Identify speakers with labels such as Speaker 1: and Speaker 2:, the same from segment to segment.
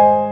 Speaker 1: you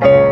Speaker 1: Thank you.